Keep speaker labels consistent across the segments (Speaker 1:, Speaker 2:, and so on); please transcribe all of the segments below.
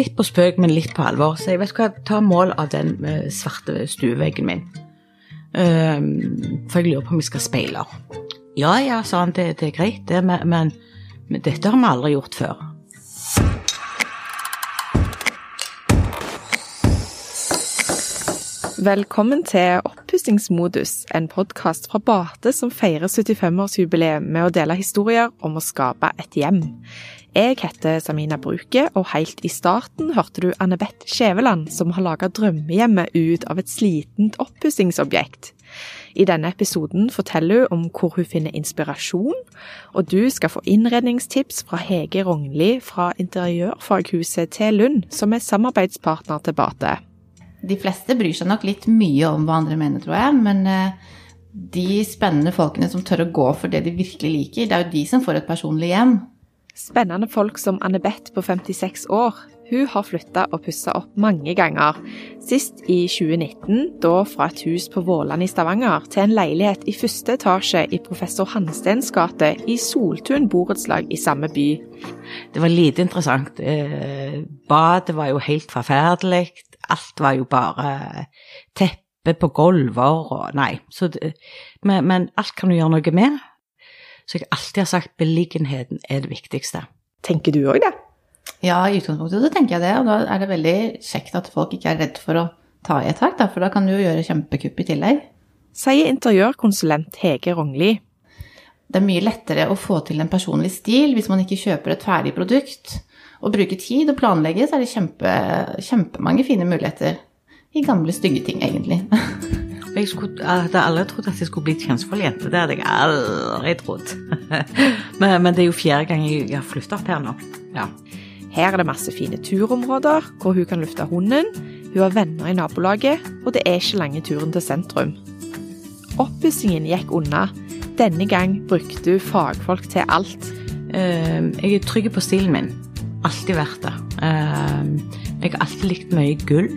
Speaker 1: litt på spøk, men litt på alvor. Så jeg vet hva, ta mål av den eh, svarte stueveggen min. Um, for jeg lurer på om vi skal speile. Ja ja, sa han, det, det er greit, det, men, men, men dette har vi aldri gjort før.
Speaker 2: Velkommen til Oppussingsmodus, en podkast fra Bate som feirer 75-årsjubileet med å dele historier om å skape et hjem. Jeg heter Samina Bruke, og helt i starten hørte du Anne-Beth Skjæveland, som har laga drømmehjemmet ut av et slitent oppussingsobjekt. I denne episoden forteller hun om hvor hun finner inspirasjon, og du skal få innredningstips fra Hege Rognli fra Interiørfaghuset til Lund, som er samarbeidspartner til Bate.
Speaker 3: De fleste bryr seg nok litt mye om hva andre mener, tror jeg. Men eh, de spennende folkene som tør å gå for det de virkelig liker, det er jo de som får et personlig hjem.
Speaker 2: Spennende folk som Anne-Beth på 56 år. Hun har flytta og pussa opp mange ganger. Sist i 2019, da fra et hus på Våland i Stavanger til en leilighet i første etasje i professor Hansteens gate i Soltun borettslag i samme by.
Speaker 1: Det var lite interessant. Eh, badet var jo helt forferdelig alt var jo bare teppe på gulver og Nei. Det, men, men, alt kan du gjøre noe med. Så jeg alltid har sagt beliggenheten er det viktigste.
Speaker 2: Tenker du òg det?
Speaker 3: Ja, i utgangspunktet så tenker jeg det. Og da er det veldig kjekt at folk ikke er redd for å ta i et tak, for da kan du jo gjøre kjempekupp i tillegg.
Speaker 2: Sier interiørkonsulent Hege Rognli.
Speaker 3: Det er mye lettere å få til en personlig stil hvis man ikke kjøper et ferdig produkt å bruke tid og planlegge, så er det kjempe, kjempemange fine muligheter i gamle, stygge ting, egentlig.
Speaker 1: Jeg, skulle, hadde aldri trodd at jeg skulle bli kjønnsforljente. Det hadde jeg aldri trodd. men, men, det er jo fjerde gang jeg har flytta opp her nå. Ja.
Speaker 2: Her er det masse fine turområder hvor hun kan lufte hunden. Hun har venner i nabolaget, og det er ikke lange turen til sentrum. Oppussingen gikk unna. Denne gang brukte hun fagfolk til alt.
Speaker 1: Uh, jeg er trygg på stilen min alltid vært det. Uh, jeg har alltid likt mye gull.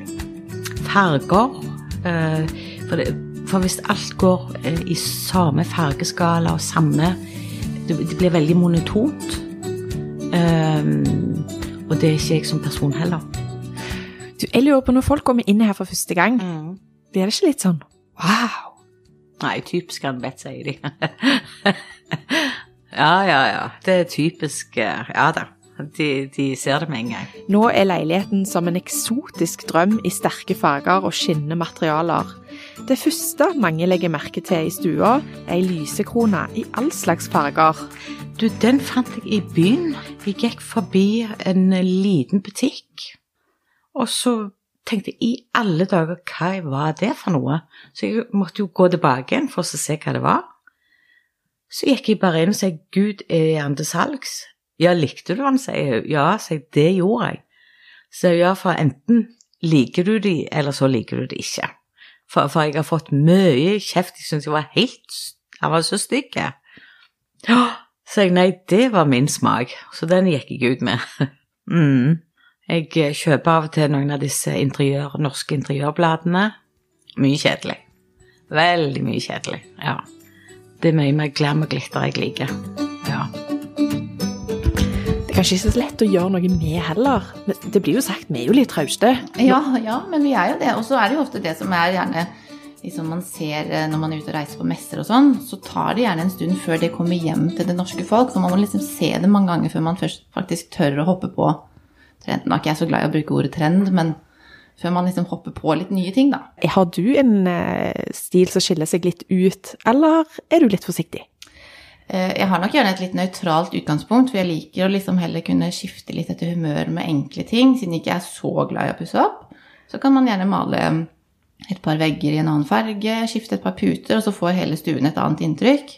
Speaker 1: Farger. Eh, for, det, for hvis alt går eh, i samme fargeskala og samme Det, det blir veldig monotont. Um, og det er ikke jeg som person heller.
Speaker 2: Du, jeg lurer på når folk kommer inn her for første gang, mm. blir det ikke litt sånn wow?
Speaker 1: Nei, typisk Ann-Beth, sier de. ja, ja, ja. Det er typisk eh, Ja da. De, de, ser det med en gang.
Speaker 2: Nå er leiligheten som en eksotisk drøm i sterke farger og skinnende materialer. Det første mange legger merke til i stua, er ei lysekrone i all slags farger.
Speaker 1: Du, den fant jeg i byen. Jeg gikk forbi en liten butikk, og så tenkte jeg i alle dager, hva var det for noe? Så jeg måtte jo gå tilbake igjen for å se hva det var. Så gikk jeg bare inn og sa Gud, er han til salgs? Ja, likte du han, sier hun. Ja, sier jeg, det gjorde jeg. Så ja, for enten liker du de, eller så liker du de ikke. For, for jeg har fått mye kjeft, jeg syns jeg var helt Han var så stygg. Så jeg nei, det var min smak, så den gikk jeg ut med. mm. Jeg kjøper av og til noen av disse interiør, norske interiørbladene. Mye kjedelig. Veldig mye kjedelig, ja. Det er mye mer glam og glitter jeg liker. Ja
Speaker 2: kanskje ikke så lett å gjøre noe med heller. Det blir jo sagt, vi er jo litt trauste.
Speaker 3: Ja, ja, men vi er jo det. Og så er det jo ofte det som er gjerne liksom man ser eh, når man er ute og reiser på messer og sånn, så tar det gjerne en stund før det kommer hjem til det norske folk. For man må liksom se det mange ganger før man først faktisk tør å hoppe på trenden. Nå er ikke jeg så glad i å bruke ordet trend, men før man liksom hopper på litt nye ting, da.
Speaker 2: Har du en eh, stil som skiller seg litt ut, eller er du litt forsiktig?
Speaker 3: Eh, jeg har nok gjerne et litt nøytralt utgangspunkt, for jeg liker å liksom heller kunne skifte litt etter humør med enkle ting. Siden jeg ikke er så glad i å pusse opp, så kan man gjerne male et par vegger i en annen farge, skifte et par puter, og så får hele stuen et annet inntrykk.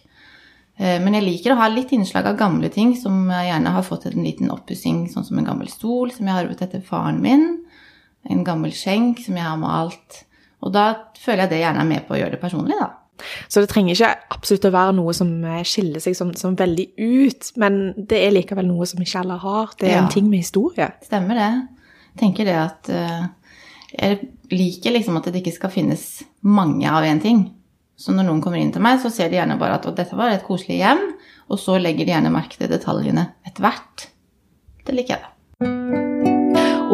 Speaker 3: Eh, men jeg liker å ha litt innslag av gamle ting, som jeg gjerne har fått en liten oppussing, sånn som en gammel stol som jeg har arvet etter faren min, en gammel skjenk som jeg har malt. Og da føler jeg det gjerne er med på å gjøre det personlig, da.
Speaker 2: Så det trenger ikke absolutt å være noe som eh, skiller seg som, som veldig ut, men det er likevel noe som ikke alle har. Det er ja. en ting med historie.
Speaker 3: Stemmer det. Jeg tenker det at uh, Jeg liker liksom at det ikke skal finnes mange av én ting. Så når noen kommer inn til meg, så ser de gjerne bare at dette var et koselig hjem, og så legger de gjerne merke til detaljene etter hvert. Det liker jeg, da.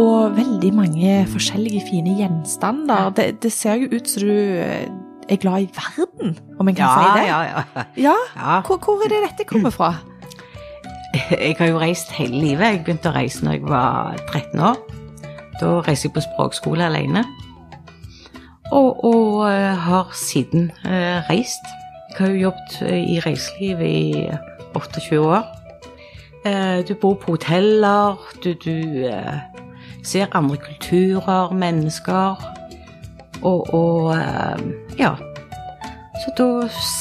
Speaker 2: Og veldig mange forskjellige fine gjenstander. Det, det ser jo ut som du eh, er glad i verden, om en kan
Speaker 1: Ja,
Speaker 2: si det.
Speaker 1: ja, ja.
Speaker 2: Ja,
Speaker 1: ja.
Speaker 2: Hvor, hvor er det dette kommer fra?
Speaker 1: Jeg har jo reist hele livet. Jeg begynte å reise når jeg var 13 år. Da reiste jeg på språkskole alene. Og, og eh, har siden uh, reist. Jeg har jo jobbet eh, i reiseliv i 28 år. Uh, Du bor på hoteller, du, du uh, ser andre kulturer, mennesker. Og, og ja. Så da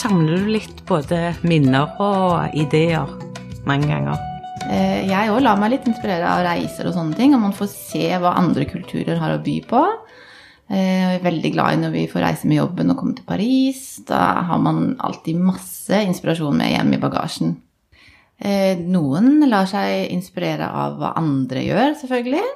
Speaker 1: samler du litt både minner og ideer mange ganger.
Speaker 3: Eh, Jeg òg lar meg litt inspirere av reiser og sånne ting, og man får se hva andre kulturer har å by på. Eh, Jeg er veldig glad i når vi får reise med jobben og komme til Paris. Da har man alltid masse inspirasjon med hjem i bagasjen. Eh, Noen lar seg inspirere av hva andre gjør, selvfølgelig.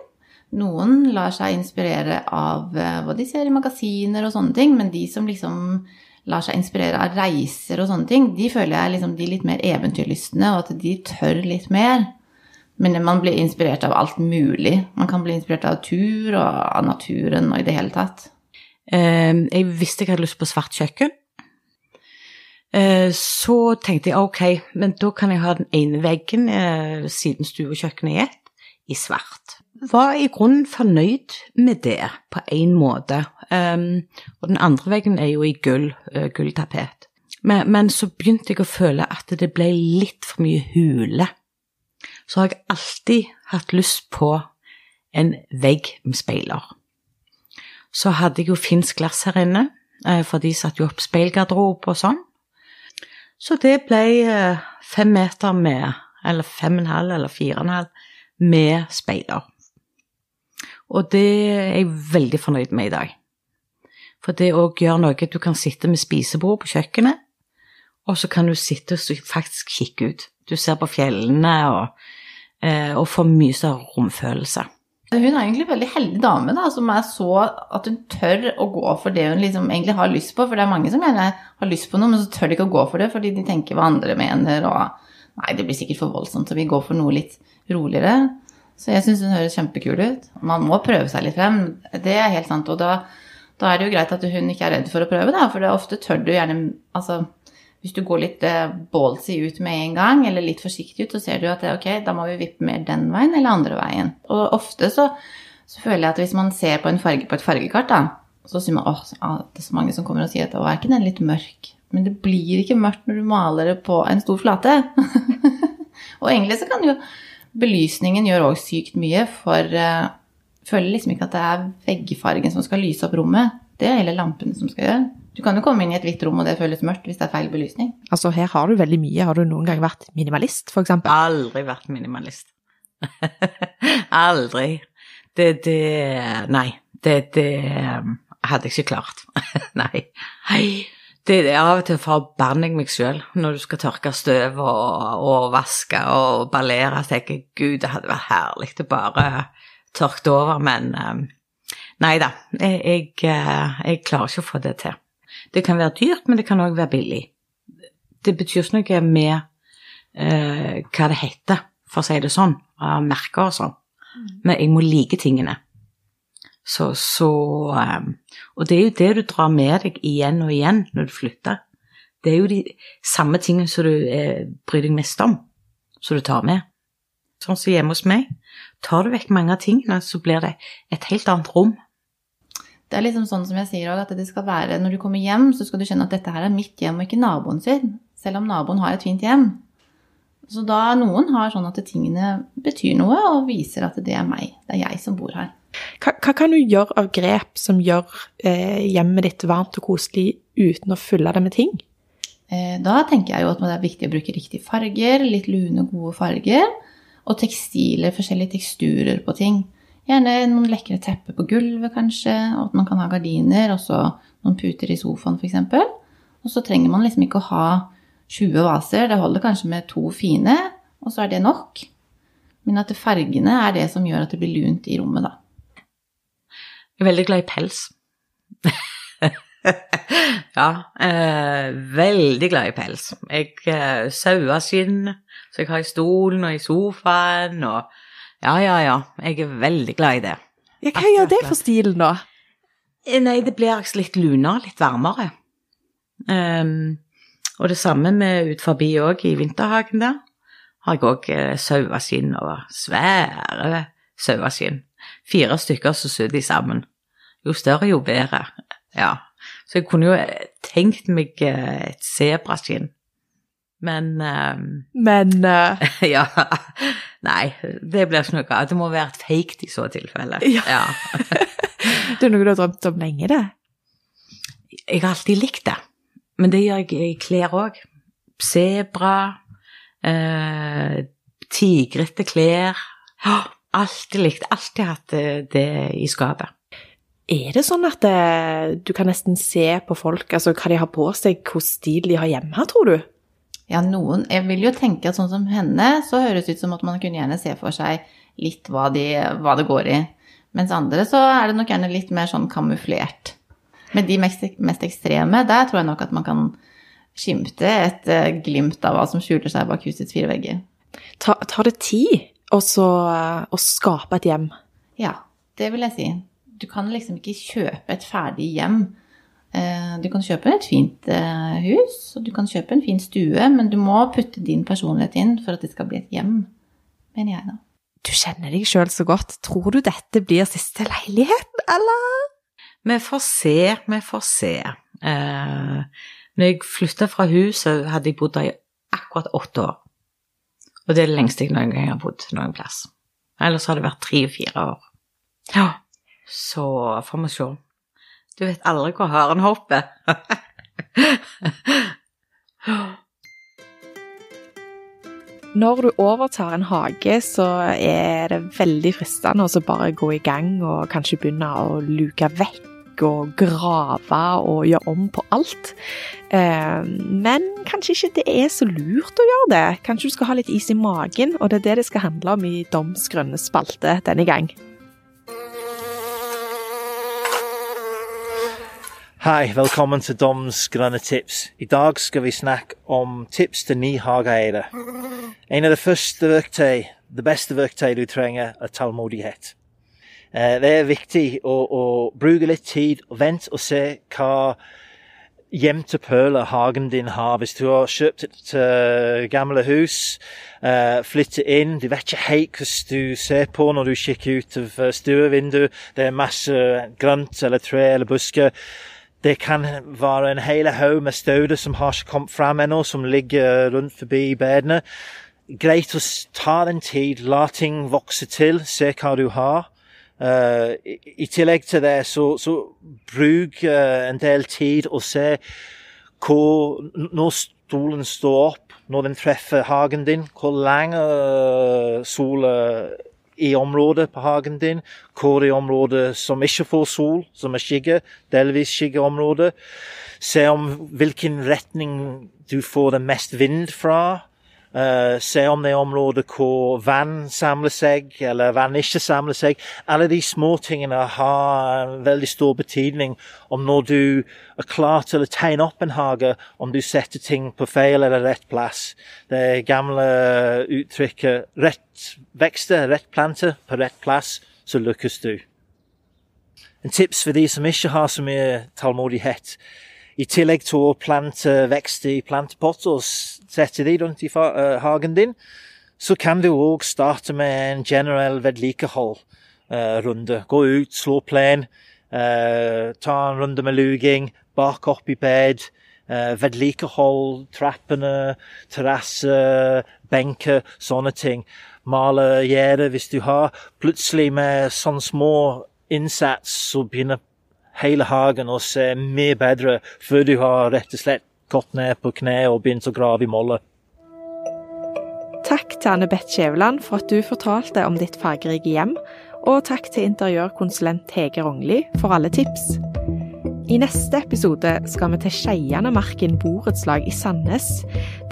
Speaker 3: Noen lar seg inspirere av hva de ser i magasiner og sånne ting, men de som liksom lar seg inspirere av reiser og sånne ting, de føler jeg liksom de litt mer eventyrlystne, og at de tør litt mer. Men man blir inspirert av alt mulig. Man kan bli inspirert av tur og av naturen og i det hele tatt.
Speaker 1: Eh, Jeg visste jeg hadde lyst på svart kjøkken. Eh, Så tenkte jeg ok, men da kan jeg ha den ene veggen eh, siden stue og kjøkken er ett, i svart. Var i grunnen fornøyd med det, på en måte. Um, og den andre veggen er jo i gull, uh, gulltapet. Men, men så begynte jeg å føle at det ble litt for mye hule. Så har jeg alltid hatt lyst på en vegg med speiler. Så hadde jeg jo finsk glass her inne, eh, for de satte jo opp speilgarderobe og sånn. Så det ble eh, fem meter med, eller fem og en halv, eller fire og en halv, med speiler. Og det er jeg veldig fornøyd med i dag. For det òg gjør noe Du kan sitte med spisebord på kjøkkenet, og så kan du sitte og faktisk kikke ut. Du ser på fjellene og, eh, og får mye større romfølelse.
Speaker 3: Hun er egentlig en veldig heldig dame, da, som er så at hun tør å gå for det hun liksom egentlig har lyst på. For det er mange som gjerne har lyst på noe, men så tør de ikke å gå for det fordi de tenker hva andre mener, og nei, det blir sikkert for voldsomt, så vi går for noe litt roligere. Så jeg syns hun høres kjempekul ut. Man må prøve seg litt frem, det er helt sant. Og da, da er det jo greit at hun ikke er redd for å prøve, da, for det er ofte tør du gjerne Altså hvis du går litt eh, ballsy ut med en gang, eller litt forsiktig ut, så ser du at det, ok, da må vi vippe mer den veien eller andre veien. Og ofte så, så føler jeg at hvis man ser på en farge på et fargekart, da, så sier man åh, det er så mange som kommer og sier at å, er ikke den litt mørk? Men det blir ikke mørkt når du maler det på en stor flate. og egentlig så kan jo belysningen gjøre òg sykt mye, for uh, føler liksom ikke at det er veggfargen som skal lyse opp rommet. Det er hele lampene som skal gjøre. Du kan jo komme inn i et hvitt rom, og det føles mørkt hvis det er feil belysning.
Speaker 2: Altså, her har du veldig mye. Har du noen gang vært minimalist, for eksempel?
Speaker 1: Aldri vært minimalist. Aldri. Det, det Nei. Det, det um, hadde jeg ikke klart. nei. Hei. Det er av og til forbanner jeg meg sjøl når du skal tørke støv og, og vaske og ballere. Så tenker jeg gud, det hadde vært herlig å bare tørke over, men um, nei da. Jeg, jeg, eh, jeg klarer ikke å få det til. Det kan være dyrt, men det kan òg være billig. Det betyr ikke noe med eh, hva det heter, for å si det sånn, av merker og sånn. Men jeg må like tingene. Så, så eh, Og det er jo det du drar med deg igjen og igjen når du flytter. Det er jo de samme tingene som du eh, bryr deg mest om, som du tar med. Sånn som hjemme hos meg. Tar du vekk mange av tingene, så blir det et helt annet rom.
Speaker 3: Det er liksom sånn som jeg sier at det skal være, Når du kommer hjem, så skal du skjønne at dette her er mitt hjem og ikke naboen sin. Selv om naboen har et fint hjem. Så da noen har sånn at tingene betyr noe og viser at det er meg. Det er jeg som bor her.
Speaker 2: Hva, hva kan du gjøre av grep som gjør eh, hjemmet ditt varmt og koselig uten å fylle det med ting?
Speaker 3: Eh, Da tenker jeg jo at det er viktig å bruke riktige farger, litt lune, gode farger. Og tekstiler, forskjellige teksturer på ting. Gjerne noen lekre tepper på gulvet, kanskje. Og at man kan ha gardiner, og så noen puter i sofaen, f.eks. Og så trenger man liksom ikke å ha 20 vaser. Det holder kanskje med to fine, og så er det nok. Men at fargene er det som gjør at det blir lunt i rommet, da.
Speaker 1: Jeg er veldig glad i pels. ja, eh, veldig glad i pels. Jeg eh, sauer skinn, så jeg har i stolen og i sofaen, og Ja, ja, ja. Jeg er veldig glad i det.
Speaker 2: Ja, hva gjør det for stilen, da?
Speaker 1: Eh, Nei, det blir litt lunere, litt varmere. Ehm, og det samme med ut forbi òg, i vinterhagen der. Har jeg òg uh, saueskinn og svære saueskinn. Fire stykker som syr de sammen. Jo større, jo bedre. Ja. Så jeg kunne jo eh, tenkt meg eh, et sebraskinn. Men ehm,
Speaker 2: Men eh,
Speaker 1: Ja. Nei, det blir ikke noe av. Det må være et fake i så tilfelle.
Speaker 2: Ja. det er noe du har drømt om lenge, det.
Speaker 1: Jeg har alltid likt det, men det gjør jeg i klær òg. Sebra, eh, tigrete klær. Ja, Alltid likt, alltid hatt det, det i skapet.
Speaker 2: Er det sånn at det, du kan nesten se på folk, altså hva de har på seg, hvilken stil de har hjemme, tror du?
Speaker 3: Ja, noen Jeg vil jo tenke at sånn som henne, så høres det ut som at man kunne gjerne se for seg litt hva, de, hva det går i. Mens andre så er det nok gjerne litt mer sånn kamuflert. Med de mest, mest ekstreme, der tror jeg nok at man kan skimte et eh, glimt av hva som skjuler seg bak husets fire vegger.
Speaker 2: Ta, tar det tid å så, eh, å skape et hjem?
Speaker 3: Ja, det vil jeg si. Du kan liksom ikke kjøpe et ferdig hjem. Eh, Du kan kjøpe et fint hus, og du kan kjøpe en fin stue, men du må putte din personlighet inn for at det skal bli et hjem, mener jeg da.
Speaker 2: Du kjenner deg sjøl så godt. Tror du dette blir siste leilighet, eller?
Speaker 1: Vi får se, vi får se. Eh, når jeg flytta fra huset, hadde jeg bodd der i akkurat åtte år. Og det er det lengste jeg noen gang har bodd noen plass. Ellers har det vært tre-fire år. Ja. Så får vi se. Du vet aldri hvor haren hopper.
Speaker 2: Når du overtar en hage, så er det veldig fristende å bare gå i gang og kanskje begynne å luke vekk og grave og gjøre om på alt. Eh, Men kanskje ikke det er så lurt å gjøre det. Kanskje du skal ha litt is i magen, og det er det det skal handle om i Doms grønne spalte denne gang.
Speaker 4: Hei, velkommen til Doms grønne tips. I dag skal vi snakke om tips til ny hageeiere. En av de første verktøy, det beste verktøy du trenger, er tålmodighet. Eh, Det er viktig å, å bruke litt tid og vente og se hva gjemte hagen din har. Hvis du har kjøpt et uh, gamle hus, uh, flytte inn, du vet ikke helt hva du ser på når du kikker ut av stuevinduet. Det er masse grønt eller tre eller busker. Det kan være en hel haug med stauder som har ikke kommet fram ennå, som ligger rundt forbi bedene. Greit å ta den tid, la ting vokse til, se hva du har. Eh, i, I tillegg til det, så, så bruk uh, en del tid og se hvor Når stolen står opp, når den treffer hagen din, hvor lenge uh, sola i området på hagen din, hvor i området som ikke får sol, som er skygge, delvis skyggeområde. Se om hvilken retning du får det mest vind fra. Eh, se om det er områder hvor vann samler seg, eller vann ikke samler seg. Alle de små tingene har en veldig stor betydning om når du er klar til å tegne opp en hage, om du setter ting på feil eller rett plass. Det gamle uttrykket 'rett vekster, rett planter, på rett plass', så lykkes du. En tips for de som ikke har så mye tålmodighet. I tillegg til å plante vekst i plantepotter og sette de rundt i eh, hagen din, så kan du òg starte med en generell vedlikehold-runde. Gå ut, slå plen, eh, ta en runde med luging, bak opp i bed. Vedlikehold trappene, terrasse, benker, sånne ting. Male gjerdet hvis du har. Plutselig med sånne små innsats så begynner hele hagen og se mye bedre før du har rett og slett gått ned på kne og begynt å grave i molle.
Speaker 2: Takk til Anne Beth Skjæveland for at du fortalte om ditt fargerike hjem, og takk til interiørkonsulent Hege Rognli for alle tips. I neste episode skal vi til Skeianemarken borettslag i Sandnes.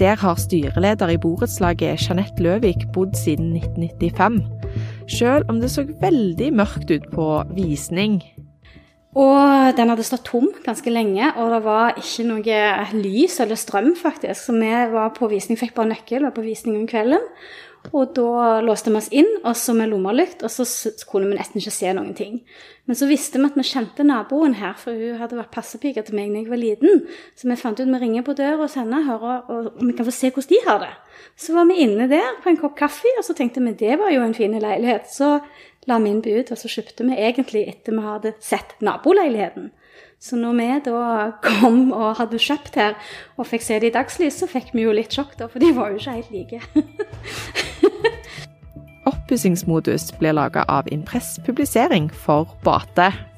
Speaker 2: Der har styreleder i borettslaget Jeanette Løvik bodd siden 1995. Selv om det så veldig mørkt ut på visning.
Speaker 5: Og den hadde stått tom ganske lenge, og det var ikke noe lys eller strøm, faktisk. Så vi var på visning, fikk bare nøkkel, var på visning om kvelden. Og da låste vi oss inn, og så med lommelykt, og så kunne vi nesten ikke se noen ting. Men så visste vi at vi kjente naboen her, for hun hadde vært passepike til meg da jeg var liten. Så vi fant ut vi ringer på døra hos henne hører, og vi kan få se hvordan de har det. Så var vi inne der på en kopp kaffe, og så tenkte vi det var jo en fin leilighet. Så la vi inn bud, og så kjøpte vi egentlig etter vi hadde sett naboleiligheten. Så når vi da kom og hadde kjøpt her og fikk se det i dagslys, så fikk vi jo litt sjokk, da, for de var jo ikke helt like.
Speaker 2: Oppussingsmodus blir laga av Impress Publisering for Bate.